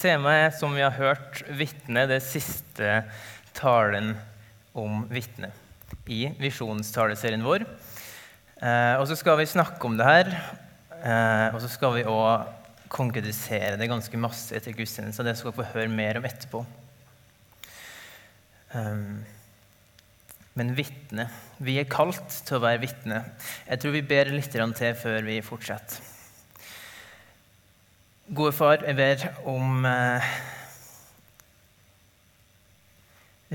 Temaet er, som vi har hørt, vitne, det siste talen om vitne i visjonstaleserien vår. Eh, og så skal vi snakke om det her, eh, og så skal vi òg konkretisere det ganske masse etter gudstjenesten. Det skal dere få høre mer om etterpå. Um, men vitne Vi er kalt til å være vitne. Jeg tror vi ber litt til før vi fortsetter. Gode far, jeg ber om eh,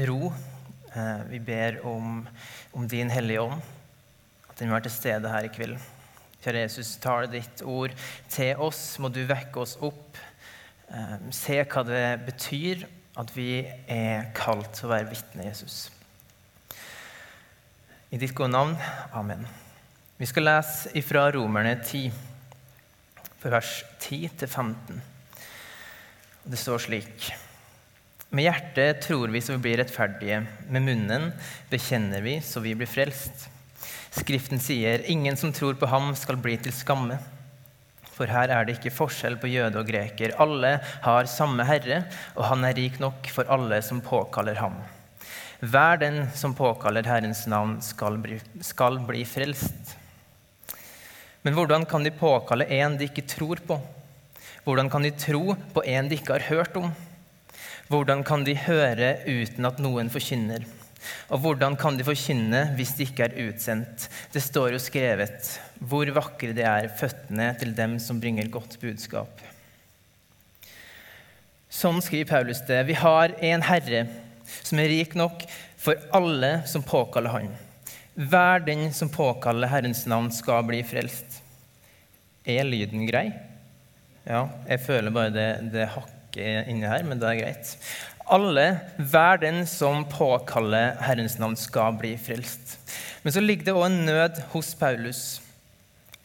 ro. Eh, vi ber om, om din Hellige Ånd, at den må være til stede her i kveld. Kjære Jesus, tal ditt ord til oss. Må du vekke oss opp. Eh, se hva det betyr at vi er kalt til å være vitne, Jesus. I ditt gode navn. Amen. Vi skal lese ifra Romerne 10 vers 10-15. Det står slik Med hjertet tror vi så vi blir rettferdige, med munnen bekjenner vi så vi blir frelst. Skriften sier, 'Ingen som tror på ham, skal bli til skamme'. For her er det ikke forskjell på jøde og greker. Alle har samme Herre, og han er rik nok for alle som påkaller ham. Hver den som påkaller Herrens navn, skal bli, skal bli frelst. Men hvordan kan de påkalle en de ikke tror på? Hvordan kan de tro på en de ikke har hørt om? Hvordan kan de høre uten at noen forkynner? Og hvordan kan de forkynne hvis de ikke er utsendt? Det står jo skrevet hvor vakre de er, føttene til dem som bringer godt budskap. Sånn skriver Paulus det. Vi har en Herre som er rik nok for alle som påkaller Han. Hver den som påkaller Herrens navn, skal bli frelst. Er lyden grei? Ja, jeg føler bare det, det hakker inni her, men det er greit. Alle, hver den som påkaller Herrens navn, skal bli frelst. Men så ligger det òg en nød hos Paulus.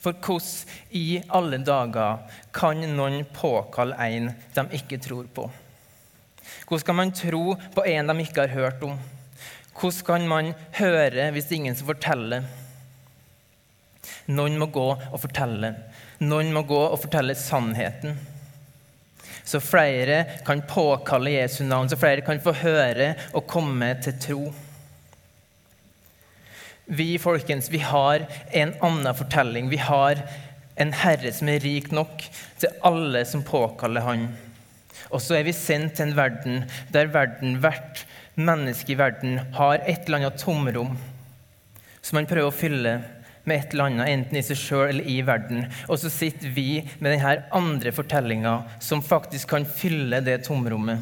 For hvordan i alle dager kan noen påkalle en de ikke tror på? Hvordan kan man tro på en de ikke har hørt om? Hvordan kan man høre hvis det er ingen som forteller? Noen må gå og fortelle. Noen må gå og fortelle sannheten. Så flere kan påkalle Jesu navn, så flere kan få høre og komme til tro. Vi folkens, vi har en annen fortelling. Vi har en Herre som er rik nok til alle som påkaller Han. Og så er vi sendt til en verden der verden, hvert menneske i verden har et eller annet tomrom som man prøver å fylle med et eller annet, enten i seg sjøl eller i verden. Og så sitter vi med denne andre fortellinga som faktisk kan fylle det tomrommet.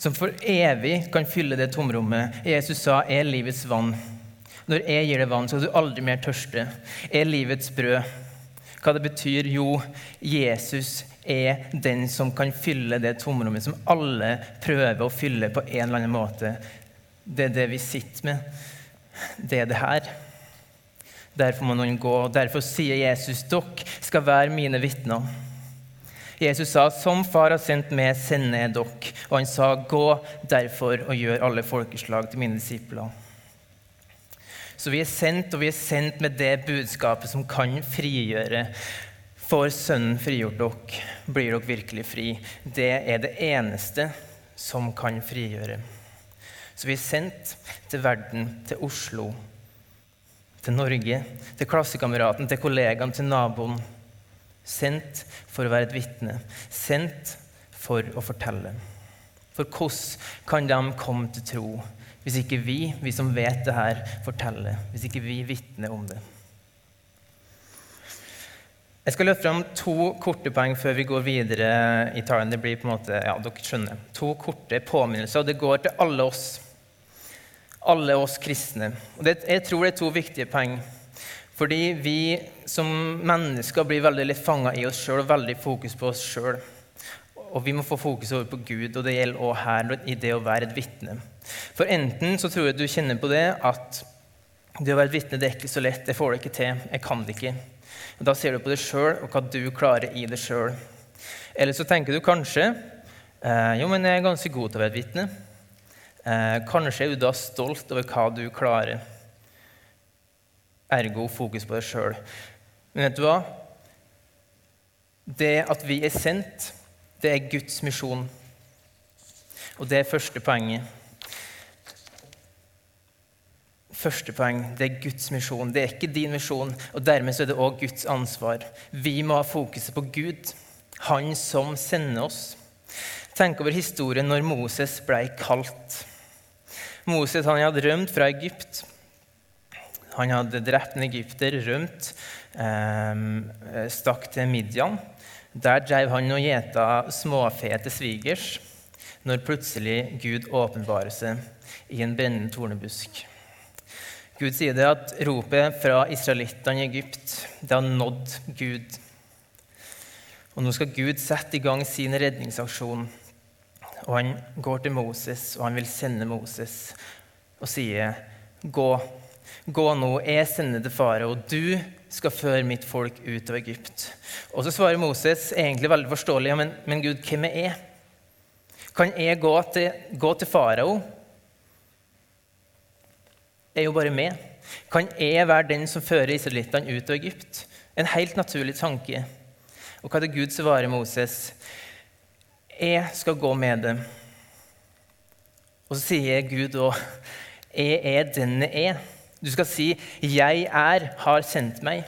Som for evig kan fylle det tomrommet. Jesus sa, 'Er livets vann'. Når jeg gir deg vann, skal du aldri mer tørste. Er livets brød. Hva det betyr? Jo, Jesus er den som kan fylle det tomrommet som alle prøver å fylle på en eller annen måte. Det er det vi sitter med. Det er det her. Derfor må noen gå. Derfor sier Jesus, dere skal være mine vitner. Jesus sa, som far har sendt meg, sender jeg dere. Og han sa, gå derfor og gjør alle folkeslag til mine disipler. Så vi er sendt, og vi er sendt med det budskapet som kan frigjøre. Får Sønnen frigjort dere, blir dere virkelig fri. Det er det eneste som kan frigjøre. Så vi er sendt til verden, til Oslo, til Norge, til klassekameraten, til kollegaen, til naboen. Sendt for å være et vitne. Sendt for å fortelle. For hvordan kan de komme til tro hvis ikke vi, vi som vet det her, forteller? Hvis ikke vi vitner om det? Jeg skal løfte fram to korte poeng før vi går videre i talen. Det blir på en måte, ja, dere skjønner. To korte påminnelser, og det går til alle oss alle oss kristne. Og det, jeg tror det er to viktige poeng. Fordi vi som mennesker blir veldig litt fanga i oss sjøl og veldig fokus på oss sjøl. Og vi må få fokus over på Gud, og det gjelder også her i det å være et vitne. For enten så tror jeg du kjenner på det at det å være et vitne det er ikke så lett, jeg får det ikke til, jeg kan det ikke. Og Da ser du på deg sjøl og hva du klarer i deg sjøl. Eller så tenker du kanskje eh, jo, men jeg er ganske god til å være et vitne. Eh, kanskje er du da stolt over hva du klarer. Ergo fokus på deg sjøl. Men vet du hva? Det at vi er sendt, Det er Guds misjon. Og det er første poenget. Første poeng det er Guds misjon. Det er ikke din misjon, og dermed er det òg Guds ansvar. Vi må ha fokuset på Gud, Han som sender oss. Tenk over historien når Moses ble kalt. Moses han hadde rømt fra Egypt. Han hadde drept en egypter, rømt, eh, stakk til Midian. Der drev han og gjeta småfe til svigers når plutselig Gud åpenbarer seg i en brennende tornebusk. Gud sier det at ropet fra israelittene i Egypt det har nådd Gud. Og Nå skal Gud sette i gang sin redningsaksjon. Og Han går til Moses, og han vil sende Moses og sier, 'Gå, gå nå, jeg sender til farao. Du skal føre mitt folk ut av Egypt.' Og så svarer Moses egentlig veldig forståelig, ja, men, men Gud, hvem er jeg? Kan jeg gå til, gå til farao? Jeg er jo bare med. Kan jeg være den som fører israelittene ut av Egypt? En helt naturlig tanke. Og hva er det Gud svarer Moses? Jeg skal gå med dem. Og så sier Gud òg, 'Jeg er den jeg. Du skal si, 'Jeg er, har sendt meg'.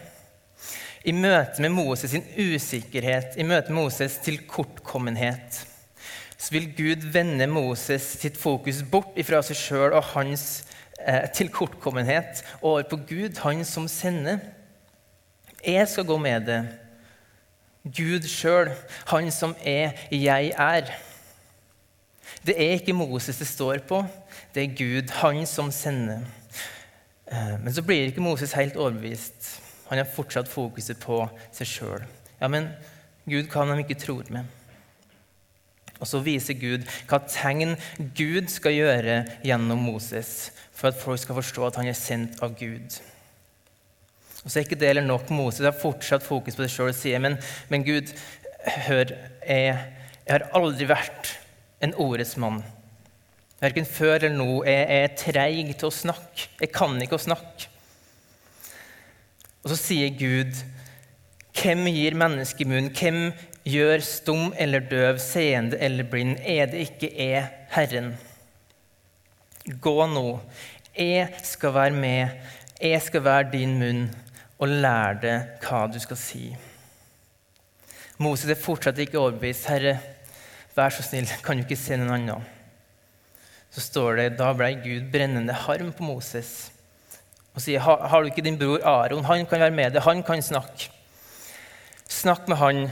I møte med Moses sin usikkerhet, i møte med Moses tilkortkommenhet, så vil Gud vende Moses sitt fokus bort fra seg sjøl og hans eh, tilkortkommenhet over på Gud, han som sender. Jeg skal gå med det. Gud sjøl, han som er 'jeg er'. Det er ikke Moses det står på, det er Gud, han som sender. Eh, men så blir ikke Moses helt overbevist. Han har fortsatt fokuset på seg sjøl. Ja, men Gud kan de ikke tror med. Og så viser Gud hva tegn Gud skal gjøre gjennom Moses for at folk skal forstå at han er sendt av Gud. Og så er ikke det heller nok. Moses har fortsatt fokus på det sjøl og sier men, men, Gud, hør, jeg, jeg, har aldri vært en ordets mann. Verken før eller nå. Jeg, jeg er treig til å snakke. Jeg kan ikke å snakke. Og så sier Gud, hvem gir menneskemunn? Hvem gjør stum eller døv, seende eller blind, er det ikke jeg, Herren. Gå nå, jeg skal være med, jeg skal være din munn, og lære deg hva du skal si. Moses er fortsatt ikke overbevist. Herre, vær så snill, kan du ikke se noen annen? Så står det, Da ble Gud brennende harm på Moses og sier, har du ikke din bror Aron? Han kan være med deg, han kan snakke. Snakk med han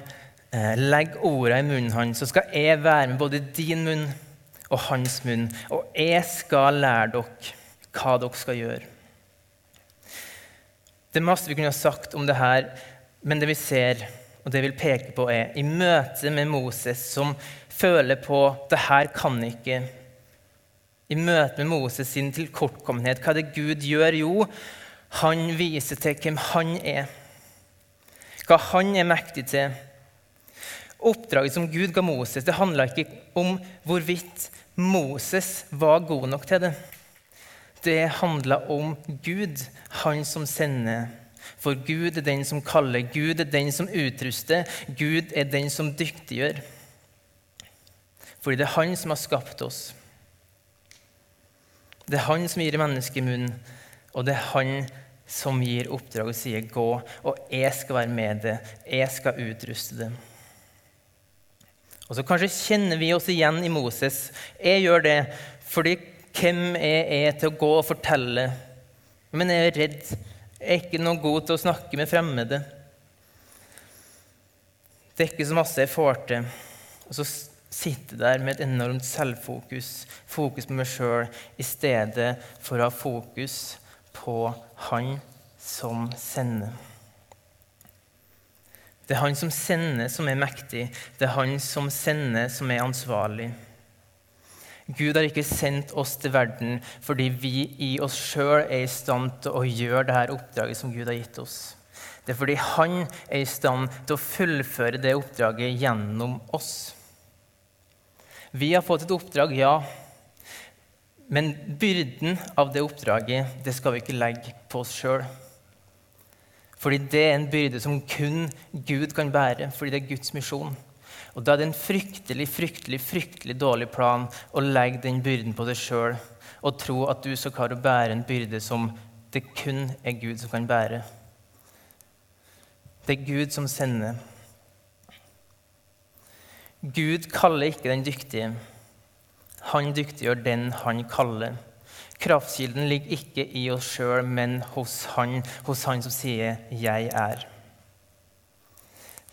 Eh, legg ordene i munnen hans, så skal jeg være med både din munn og hans munn. Og jeg skal lære dere hva dere skal gjøre. Det er masse vi kunne ha sagt om det her, men det vi ser, og det vi vil peke på, er i møte med Moses, som føler på det her kan ikke. I møte med Moses sin tilkortkommenhet, hva er det Gud gjør? Jo, han viser til hvem han er. Hva han er mektig til. Oppdraget som Gud ga Moses, det handla ikke om hvorvidt Moses var god nok til det. Det handla om Gud, han som sender. For Gud er den som kaller, Gud er den som utruster, Gud er den som dyktiggjør. Fordi det er han som har skapt oss. Det er han som gir menneskemunn, og det er han som gir oppdrag og sier 'gå', og jeg skal være med det, jeg skal utruste det. Og så kanskje kjenner vi oss igjen i Moses. Jeg gjør det fordi hvem jeg er til å gå og fortelle? Men jeg er redd. Jeg er ikke noe god til å snakke med fremmede. Det er ikke så masse jeg får til. Og så sitter jeg der med et enormt selvfokus, fokus på meg sjøl, i stedet for å ha fokus på Han som sender. Det er han som sender, som er mektig. Det er han som sender, som er ansvarlig. Gud har ikke sendt oss til verden fordi vi i oss sjøl er i stand til å gjøre dette oppdraget som Gud har gitt oss. Det er fordi han er i stand til å fullføre det oppdraget gjennom oss. Vi har fått et oppdrag, ja. Men byrden av det oppdraget det skal vi ikke legge på oss sjøl. Fordi det er en byrde som kun Gud kan bære, fordi det er Guds misjon. Og Da er det en fryktelig fryktelig, fryktelig dårlig plan å legge den byrden på deg sjøl og tro at du skal klare å bære en byrde som det kun er Gud som kan bære. Det er Gud som sender. Gud kaller ikke den dyktige. Han dyktiggjør den han kaller. Kraftkilden ligger ikke i oss sjøl, men hos han, hos han som sier 'jeg er'.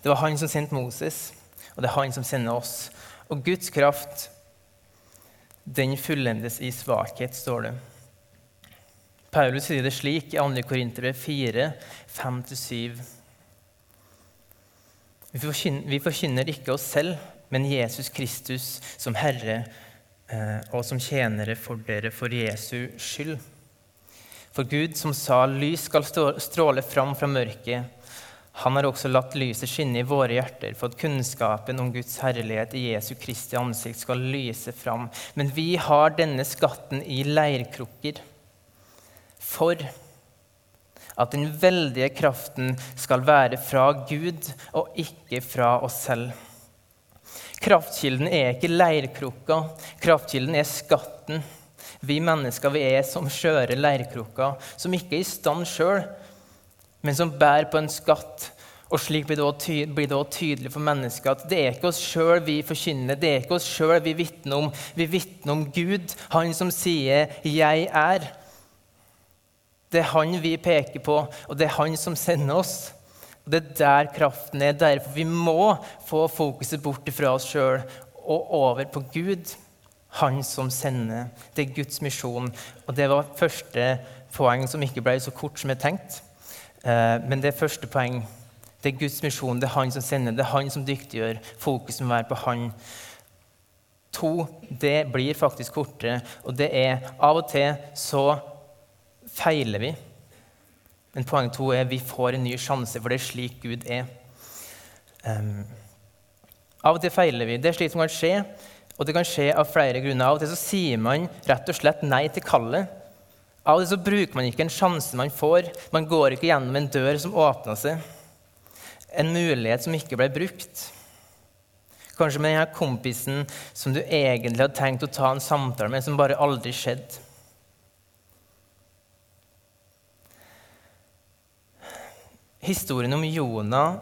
Det var han som sendte Moses, og det er han som sender oss. Og Guds kraft, den fullendes i svakhet, står det. Paulus sier det slik i 2. Korinterbrev 4, 5-7. Vi forkynner ikke oss selv, men Jesus Kristus som Herre Eh, og som tjenere for dere for Jesu skyld. For Gud som sa 'lys skal stråle fram fra mørket', han har også latt lyset skinne i våre hjerter for at kunnskapen om Guds herlighet i Jesu Kristi ansikt skal lyse fram. Men vi har denne skatten i leirkrukker for at den veldige kraften skal være fra Gud og ikke fra oss selv. Kraftkilden er ikke leirkrukka, kraftkilden er skatten. Vi mennesker vi er som skjøre leirkrukker, som ikke er i stand sjøl, men som bærer på en skatt. Og Slik blir det også tydelig for mennesker at det er ikke oss sjøl vi forkynner, det er ikke oss sjøl vi vitner om. Vi vitner om Gud, Han som sier 'Jeg er'. Det er Han vi peker på, og det er Han som sender oss. Og Det er der kraften er. Derfor vi må få fokuset bort fra oss sjøl og over på Gud, Han som sender. Det er Guds misjon. Og det var første poeng som ikke ble så kort som jeg tenkte. Eh, men det er første poeng. Det er Guds misjon. Det er Han som sender. Det er Han som dyktiggjør. Fokuset må være på Han. To, det blir faktisk kortere, og det er av og til så feiler vi. Men poeng to er vi får en ny sjanse, for det er slik Gud er. Um, av og til feiler vi. Det er slik som kan skje, og det kan skje av flere grunner. Av og til så sier man rett og slett nei til kallet. Av og til så bruker man ikke en sjanse man får. Man går ikke gjennom en dør som åpner seg. En mulighet som ikke ble brukt. Kanskje med denne kompisen som du egentlig hadde tenkt å ta en samtale med, som bare aldri skjedde. Historien om Jonah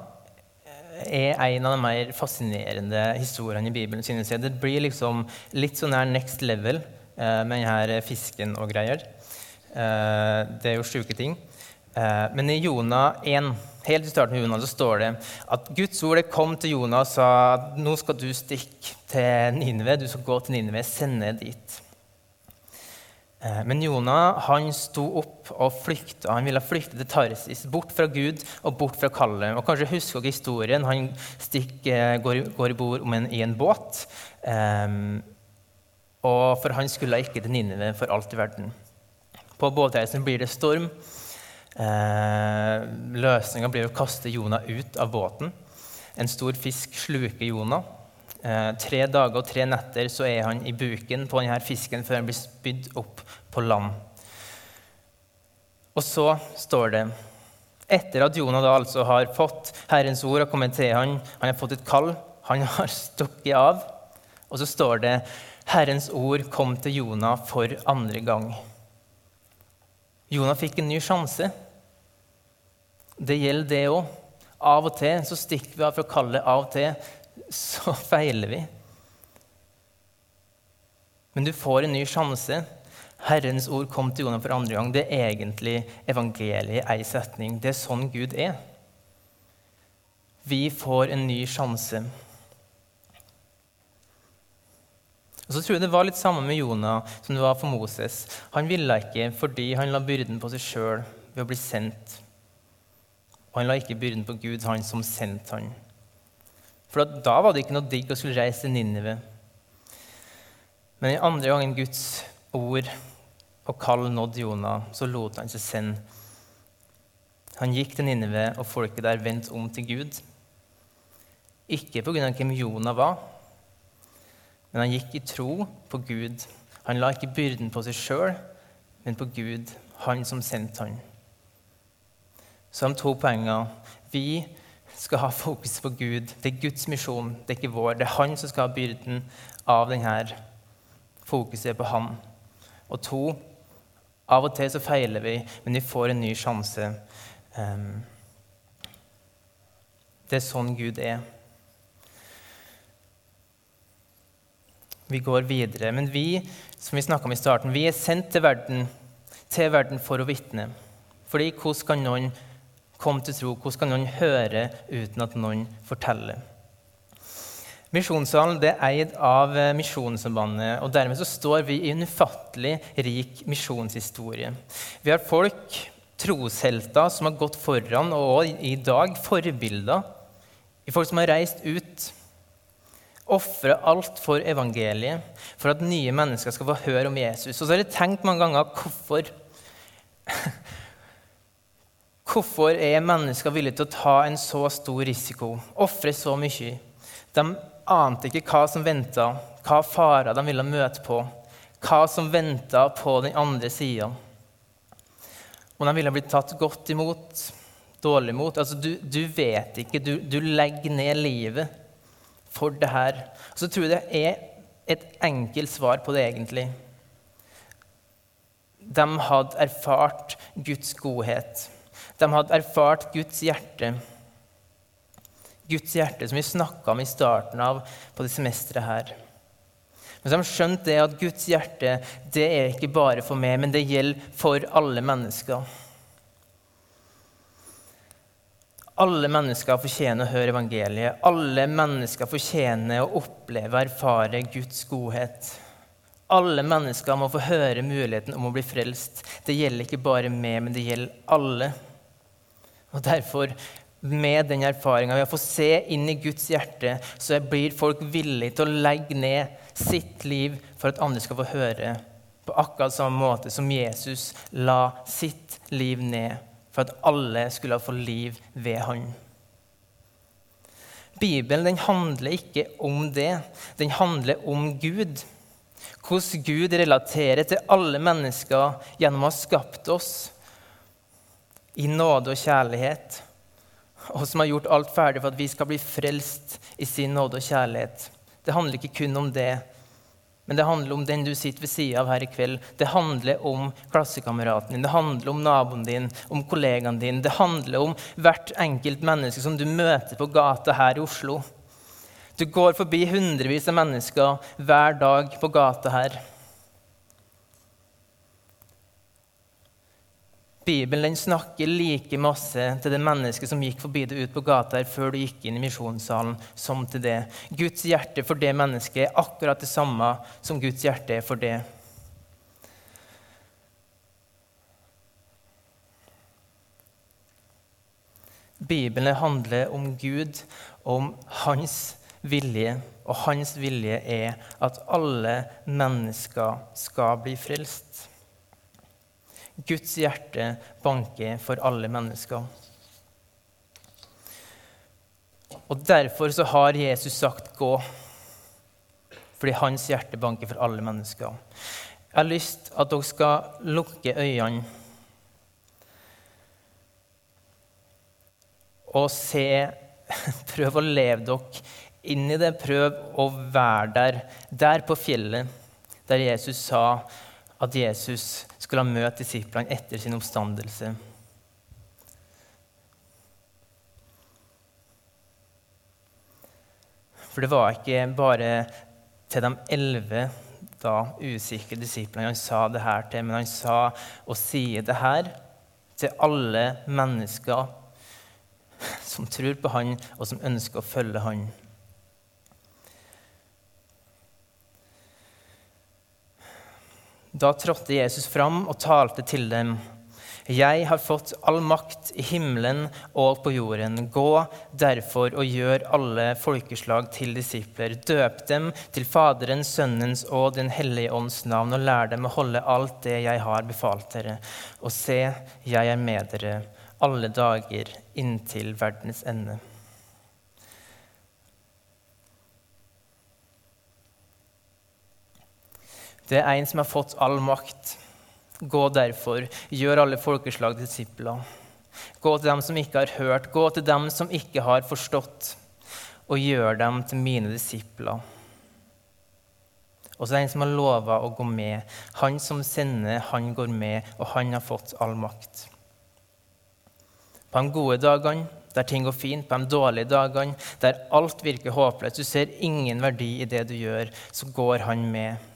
er en av de mer fascinerende historiene i Bibelen. synes jeg. Det blir liksom litt sånn her next level eh, med denne fisken og greier. Eh, det er jo sjuke ting. Eh, men i Jonah 1, helt i starten av Jonah, så står det at Guds ord kom til Jonah og sa at nå skal du stikke til Ninive. Du skal gå til Ninive, sende dit. Eh, men Jonah han sto opp og flykta. Han ville flykte til Tarsis, bort fra Gud og bort fra kallet. Og Kanskje husker dere historien. Han stikk, eh, går, i bord i en båt. Um, og For han skulle ikke til Ninive for alt i verden. På båtreisen blir det storm. Eh, Løsninga blir å kaste Jonah ut av båten. En stor fisk sluker Jonah. Eh, tre dager og tre netter så er han i buken på denne fisken før han blir spydd opp på land. Og så står det etter at Jonah da altså har fått Herrens ord og kommet til han, han har fått et kall, han har stukket av, og så står det Herrens ord kom til Jonah for andre gang. Jonah fikk en ny sjanse. Det gjelder det òg. Av og til så stikker vi av fra kallet. Av og til så feiler vi. Men du får en ny sjanse. Herrens ord kom til Jonah for andre gang. Det er egentlig evangeliet i ei setning. Det er sånn Gud er. Vi får en ny sjanse. Og så tror jeg Det var litt samme med Jonah som det var for Moses. Han ville ikke fordi han la byrden på seg sjøl ved å bli sendt. Og han la ikke byrden på Gud, han som sendte han. For da var det ikke noe digg å skulle reise til Ninive. Men den andre gangen Guds ord og kall nådde Jonah, så lot han seg sende. Han gikk til Ninive, og folket der vendte om til Gud. Ikke pga. hvem Jonah var, men han gikk i tro på Gud. Han la ikke byrden på seg sjøl, men på Gud, han som sendte han. Så de to poengene. Vi skal ha fokus på Gud. Det er Guds misjon, det er ikke vår. Det er han som skal ha byrden av denne fokuset på han. Og to, av og til så feiler vi, men vi får en ny sjanse. Um, det er sånn Gud er. Vi går videre. Men vi som vi om i starten, vi er sendt til verden, til verden for å vitne. Fordi hvordan kan noen komme til tro? Hvordan kan noen høre uten at noen forteller? Misjonssalen er eid av eh, Misjonssambandet, og dermed så står vi i en ufattelig rik misjonshistorie. Vi har folk, troshelter, som har gått foran, og i dag forbilder i folk som har reist ut. Ofre alt for evangeliet, for at nye mennesker skal få høre om Jesus. Og så har jeg tenkt mange ganger hvorfor Hvorfor er mennesker villige til å ta en så stor risiko, ofre så mye? De ante ikke hva som venta, hva farer de ville møte på, hva som venta på den andre sida. Om de ville blitt tatt godt imot, dårlig imot. Altså, du, du vet ikke. Du, du, legger ned livet for det her. Og så tror jeg det er et enkelt svar på det, egentlig. De hadde erfart Guds godhet. De hadde erfart Guds hjerte. Guds hjerte, som vi snakka om i starten av på det semesteret her. Men så har de skjønt det at Guds hjerte det er ikke bare for meg, men det gjelder for alle mennesker. Alle mennesker fortjener å høre evangeliet. Alle mennesker fortjener å oppleve og erfare Guds godhet. Alle mennesker må få høre muligheten om å bli frelst. Det gjelder ikke bare meg, men det gjelder alle. Og Derfor, med den erfaringa ved å få se inn i Guds hjerte, så blir folk villige til å legge ned sitt liv for at andre skal få høre, på akkurat samme måte som Jesus la sitt liv ned for at alle skulle få liv ved Han. Bibelen den handler ikke om det. Den handler om Gud. Hvordan Gud relaterer til alle mennesker gjennom å ha skapt oss i nåde og kjærlighet, og som har gjort alt ferdig for at vi skal bli frelst i sin nåde og kjærlighet. Det handler ikke kun om det, men det handler om den du sitter ved sida av her i kveld. Det handler om klassekameraten din, det handler om naboen din, om kollegaen din. Det handler om hvert enkelt menneske som du møter på gata her i Oslo. Du går forbi hundrevis av mennesker hver dag på gata her. Bibelen snakker like masse til det mennesket som gikk forbi det ut på gata her før du gikk inn i misjonssalen, som til det. Guds hjerte for det mennesket er akkurat det samme som Guds hjerte er for det. Bibelen handler om Gud, om hans vilje, og hans vilje er at alle mennesker skal bli frelst. Guds hjerte banker for alle mennesker. Og Derfor så har Jesus sagt 'gå', fordi hans hjerte banker for alle mennesker. Jeg har lyst at dere skal lukke øynene og se Prøv å leve dere inn i det. Prøv å være der, der på fjellet, der Jesus sa at Jesus skulle ha møtt disiplene etter sin oppstandelse. For det var ikke bare til de elleve da usikre disiplene han sa det her til, men han sa og sier det her til alle mennesker som tror på han, og som ønsker å følge han. Da trådte Jesus fram og talte til dem. Jeg har fått all makt i himmelen og på jorden. Gå derfor og gjør alle folkeslag til disipler. Døp dem til Faderens, Sønnens og Den hellige ånds navn, og lær dem å holde alt det jeg har befalt dere. Og se, jeg er med dere alle dager inntil verdens ende. Det er en som har fått all makt. Gå derfor, gjør alle folkeslag disipler. Gå til dem som ikke har hørt. Gå til dem som ikke har forstått. Og gjør dem til mine disipler. Og så er det en som har lova å gå med. Han som sender, han går med, og han har fått all makt. På de gode dagene, der ting går fint, på de dårlige dagene, der alt virker håpløst, du ser ingen verdi i det du gjør, så går han med.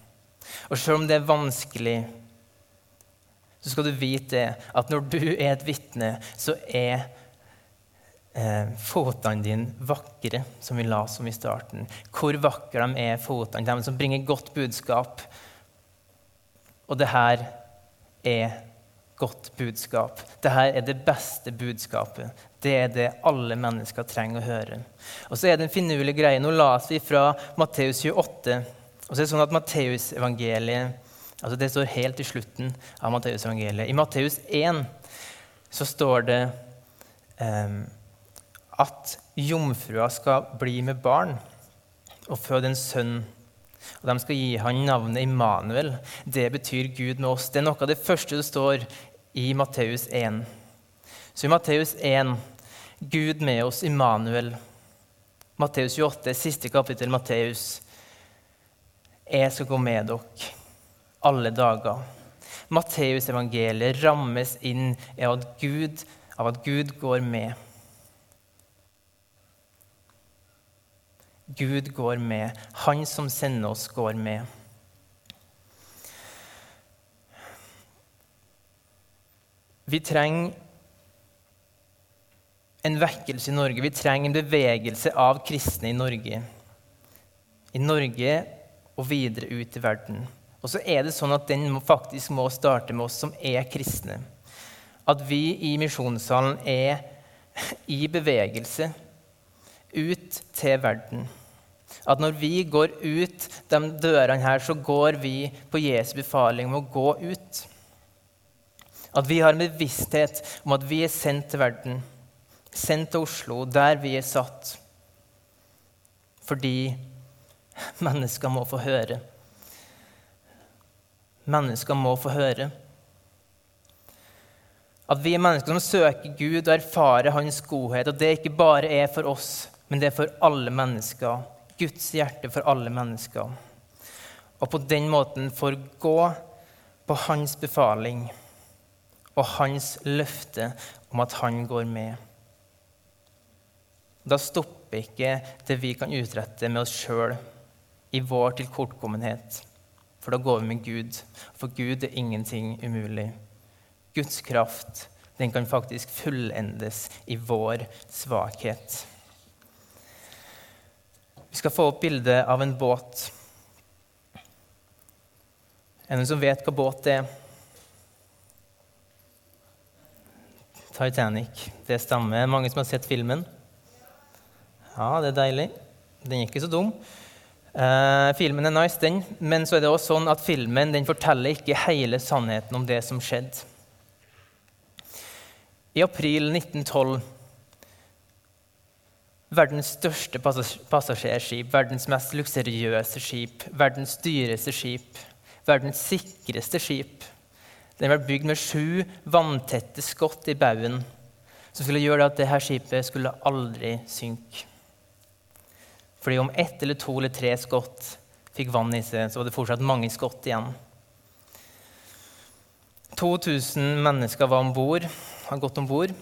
Og selv om det er vanskelig, så skal du vite at når du er et vitne, så er eh, fotene dine vakre, som vi la som i starten. Hvor vakre de er, fotene, de som bringer godt budskap. Og det her er godt budskap. Dette er det beste budskapet. Det er det alle mennesker trenger å høre. Og så er det en finurlig greie. Nå las vi fra Matteus 28. Og så er det sånn at Matteusevangeliet altså Det står helt i slutten av Matteusevangeliet. I Matteus 1 så står det um, at jomfrua skal bli med barn og føde en sønn. Og De skal gi han navnet Immanuel. Det betyr Gud med oss. Det er noe av det første det står i Matteus 1. Så i Matteus 1 Gud med oss, Immanuel. Matteus 28, siste kapittel Matteus. Jeg skal gå med dere alle dager. Matteusevangeliet rammes inn av at, Gud, av at Gud går med. Gud går med. Han som sender oss, går med. Vi trenger en vekkelse i Norge. Vi trenger en bevegelse av kristne i Norge. I Norge og videre ut i verden. Og så er det sånn at den faktisk må starte med oss som er kristne. At vi i misjonssalen er i bevegelse ut til verden. At når vi går ut de dørene her, så går vi på Jesu befaling om å gå ut. At vi har en bevissthet om at vi er sendt til verden, sendt til Oslo, der vi er satt. Fordi mennesker må få høre. Mennesker må få høre. At vi er mennesker som søker Gud og erfarer Hans godhet. Og det ikke bare er for oss, men det er for alle mennesker. Guds hjerte for alle mennesker. Og på den måten får gå på Hans befaling og hans løfte om at han går med. Da stopper ikke det vi kan utrette med oss sjøl i vår tilkortkommenhet. For da går vi med Gud. For Gud er ingenting umulig. Guds kraft den kan faktisk fullendes i vår svakhet. Vi skal få opp bildet av en båt. Er det noen som vet hva båt det er? Titanic. Det stemmer. Mange som har sett filmen? Ja, det er deilig. Den er ikke så dum. Eh, filmen er nice, den, men så er det også sånn at filmen den forteller ikke hele sannheten om det som skjedde. I april 1912 Verdens største passasjerskip, verdens mest luksuriøse skip, verdens dyreste skip, verdens sikreste skip den ble bygd med sju vanntette skott i baugen som skulle gjøre at dette skipet skulle aldri synke. Fordi om ett eller to eller tre skott fikk vann i seg, så var det fortsatt mange skott igjen. 2000 mennesker var om bord, har gått om bord.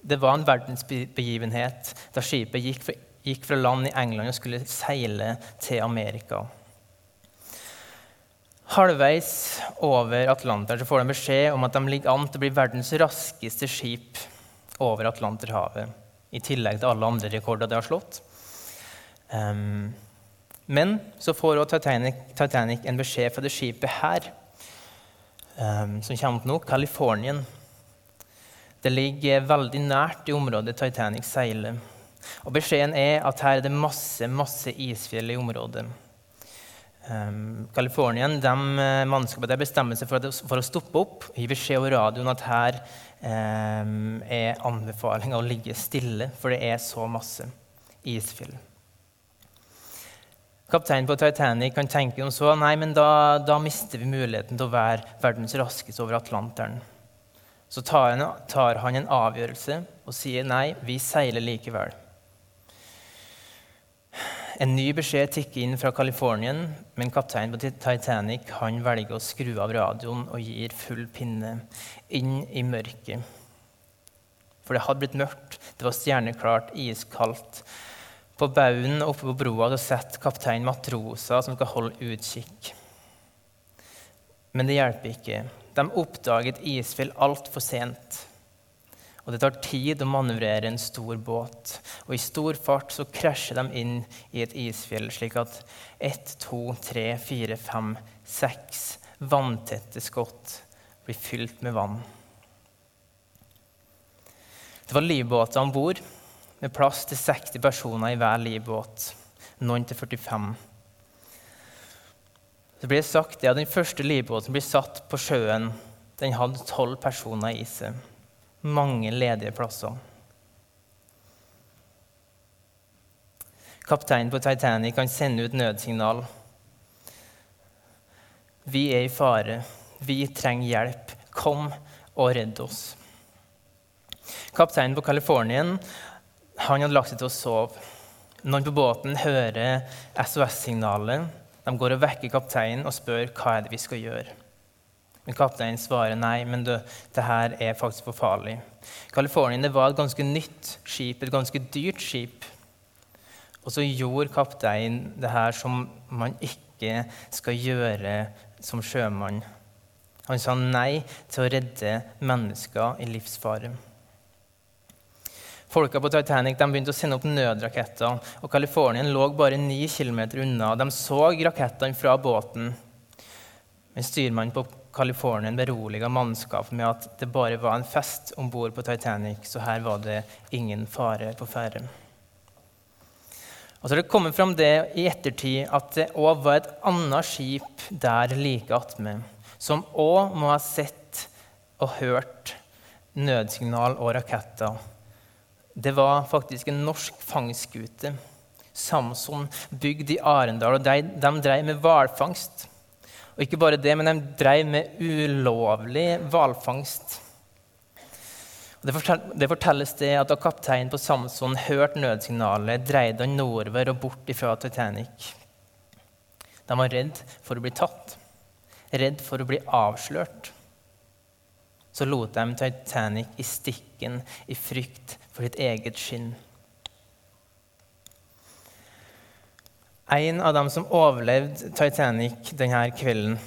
Det var en verdensbegivenhet da skipet gikk fra, gikk fra land i England og skulle seile til Amerika. Halvveis over Atlanteren får de beskjed om at de ligger an til å bli verdens raskeste skip over Atlanterhavet. I tillegg til alle andre rekorder de har slått. Um, men så får også Titanic, Titanic, en beskjed fra det skipet her, um, som kommer nå, Californien. Det ligger veldig nært i området Titanic seiler. Og Beskjeden er at her er det masse, masse isfjell i området. Um, Californien de uh, mannskapet der bestemmer seg for, for, å stoppe opp. Gi beskjed over radioen at her um, er anbefalinga å ligge stille, for det er så masse isfjell. Kapteinen på Titanic kan tenke om så, nei, men da, da, mister vi muligheten til å være verdens raskeste over Atlanteren. så tar han, tar han en avgjørelse og sier nei, vi seiler likevel. En ny beskjed tikker inn fra Californien, men kapteinen på Titanic han velger å skru av radioen og gir full pinne inn i mørket. For det hadde blitt mørkt, det var stjerneklart, iskaldt. På baugen oppe på broa sett kaptein matroser som skal holde utkikk. Men det hjelper ikke. De oppdager et isfjell altfor sent. Og det tar tid å manøvrere en stor båt. Og i stor fart så krasjer de inn i et isfjell, slik at ett, to, tre, fire, fem, seks vanntette skott blir fylt med vann. Det var livbåter om bord, med plass til 60 personer i hver livbåt. Noen til 45. Det blir sagt at Den første livbåten blir satt på sjøen. Den hadde tolv personer i seg. Mange ledige plasser. Kapteinen på Titanic kan sende ut nødsignal. Vi er i fare. Vi trenger hjelp. Kom og redd oss. Kapteinen på Californien han hadde lagt seg til å sove. Noen på båten hører SOS-signalet. De går og vekker kapteinen og spør hva er det vi skal gjøre. Men kapteinen svarer nei, men det, det her er faktisk for farlig. Californien var et ganske nytt skip, et ganske dyrt skip. Og så gjorde kapteinen det her som man ikke skal gjøre som sjømann. Han sa nei til å redde mennesker i livsfare. Folka på Titanic begynte å sende opp nødraketter, og Californien lå bare ni km unna. De så rakettene fra båten. Men styrmannen på Californien beroliga mannskapet med at det bare var en fest om bord på Titanic, så her var det ingen fare på ferde. Og så har det kommet fram det i ettertid at det òg var et annet skip der like attmed, som òg må ha sett og hørt nødsignal og raketter det var faktisk en norsk fangstskute. Samson, bygd i Arendal. og De, de drev med hvalfangst. Og ikke bare det, men de drev med ulovlig hvalfangst. Det, fortelles det at da kapteinen på Samson hørte nødsignalet, dreide han nordover og bort fra Titanic. De var redd for å bli tatt, redd for å bli avslørt. Så lot de Titanic i stikken i frykt for ditt eget skinn. En av dem som overlevde Titanic denne kvelden,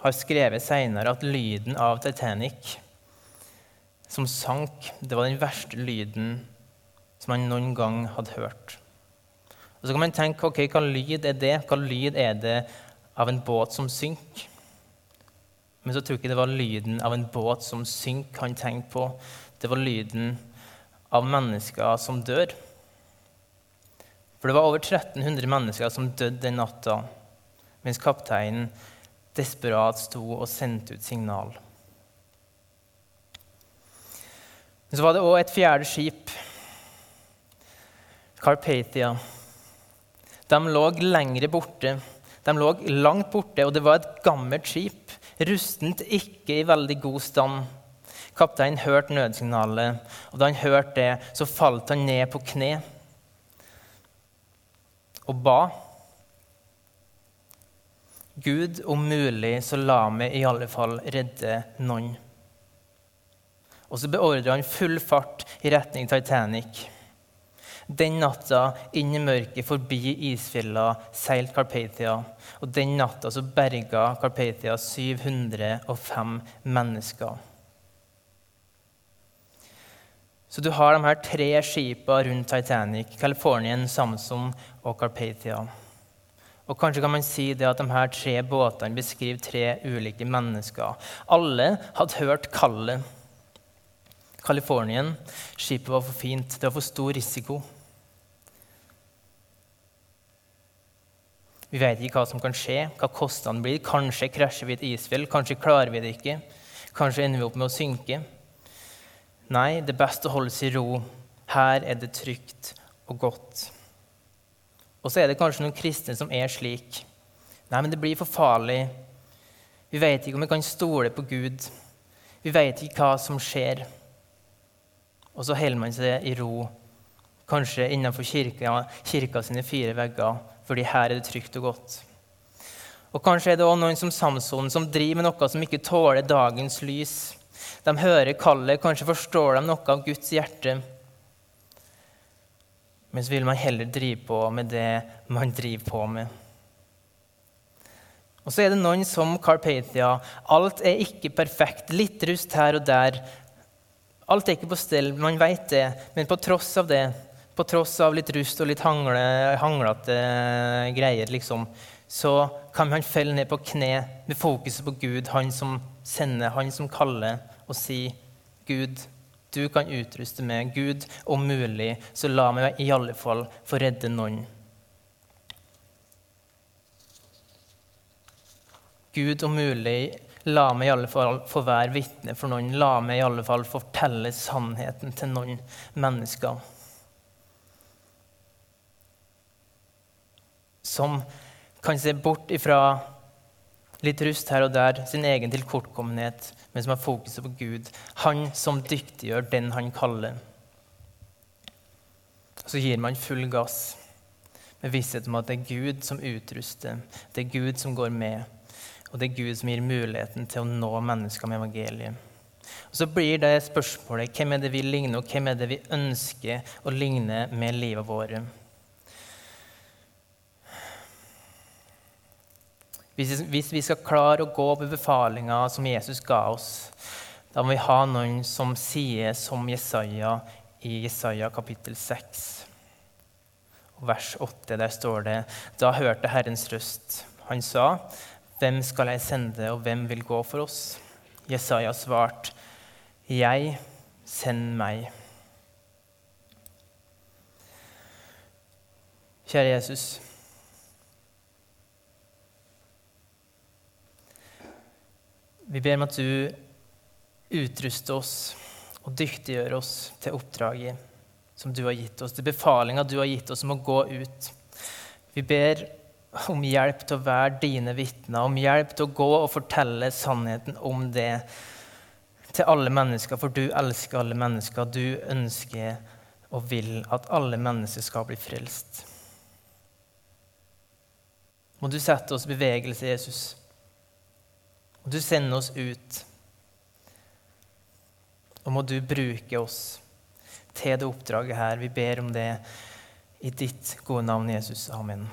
har skrevet senere at lyden av Titanic som sank, det var den verste lyden som han noen gang hadde hørt. Og Så kan man tenke ok, hva lyd er det? Hva lyd er det av en båt som synker? Men så tror jeg ikke det var lyden av en båt som synker han tenkte på. Det var lyden av mennesker som dør. For det var over 1300 mennesker som døde den natta, mens kapteinen desperat sto og sendte ut signal. Men så var det òg et fjerde skip, Carpathia. De lå lengre borte. De lå langt borte, og det var et gammelt skip, rustent, ikke i veldig god stand. Kapteinen hørte nødsignalet, og da han hørte det, så falt han ned på kne og ba. Gud, om mulig, så la meg i alle fall redde noen. Og så beordra han full fart i retning Titanic. Den natta, inn i mørket, forbi isfjella, seilte Carpathia. Og den natta så berga Carpathia 705 mennesker. Så du har de her tre skipene rundt Titanic, Californien, Samson og Carpathia. Og Kanskje kan man si det at de her tre båtene beskriver tre ulike mennesker. Alle hadde hørt kallet. Californien. Skipet var for fint. Det var for stor risiko. Vi vet ikke hva som kan skje, hva kostnadene blir. Kanskje krasjer vi et isfjell, kanskje klarer vi det ikke. Kanskje ender vi opp med å synke. Nei, det er holdes i ro. Her er det trygt og godt. Og så er det kanskje noen kristne som er slik. Nei, men det blir for farlig. Vi vet ikke om vi kan stole på Gud. Vi vet ikke hva som skjer. Og så holder man seg i ro, kanskje innenfor kirka, kirka sine fire vegger, fordi her er det trygt og godt. Og Kanskje er det også noen som Samson, som driver med noe som ikke tåler dagens lys. De hører kallet, kanskje forstår de noe av Guds hjerte. Men så vil man heller drive på med det man driver på med. Og så er det noen som Carpathia. Alt er ikke perfekt. Litt rust her og der. Alt er ikke på stell, man vet det. Men på tross av det, på tross av litt rust og litt hangle, hanglete greier, liksom, så kan man felle ned på kne med fokuset på Gud, han som sender, han som kaller, og si, Gud, du kan utruste meg. Gud, om mulig, så la meg i alle fall få redde noen. Gud, om mulig, la meg i alle fall få være vitne for noen. La meg i alle fall fortelle sannheten til noen mennesker. Som kan se bort ifra litt rust her og der, sin egen tilkortkommenhet, men som har fokuset på Gud. Han som dyktiggjør den han kaller. Så gir man full gass med visshet om at det er Gud som utruster, det er Gud som går med. Og det er Gud som gir muligheten til å nå mennesker med evangeliet. Og Så blir det spørsmålet hvem er det vi ligner, og hvem er det vi ønsker å ligne med livet vårt. Hvis vi skal klare å gå på befalinga som Jesus ga oss, da må vi ha noen som sier som Jesaja i Jesaja kapittel 6. Og vers 8, der står det Da hørte Herrens røst. Han sa, hvem skal jeg sende, og hvem vil gå for oss? Jesaja svarte, Jeg, send meg. Kjære Jesus. Vi ber om at du utruster oss og dyktiggjør oss til oppdraget som du har gitt oss, til befalinga du har gitt oss om å gå ut. Vi ber om hjelp til å være dine vitner, om hjelp til å gå og fortelle sannheten om det til alle mennesker, for du elsker alle mennesker. Du ønsker og vil at alle mennesker skal bli frelst. Må du sette oss i bevegelse, Jesus. Du sender oss ut. Og må du bruke oss til det oppdraget her. Vi ber om det i ditt gode navn, Jesus. Amen.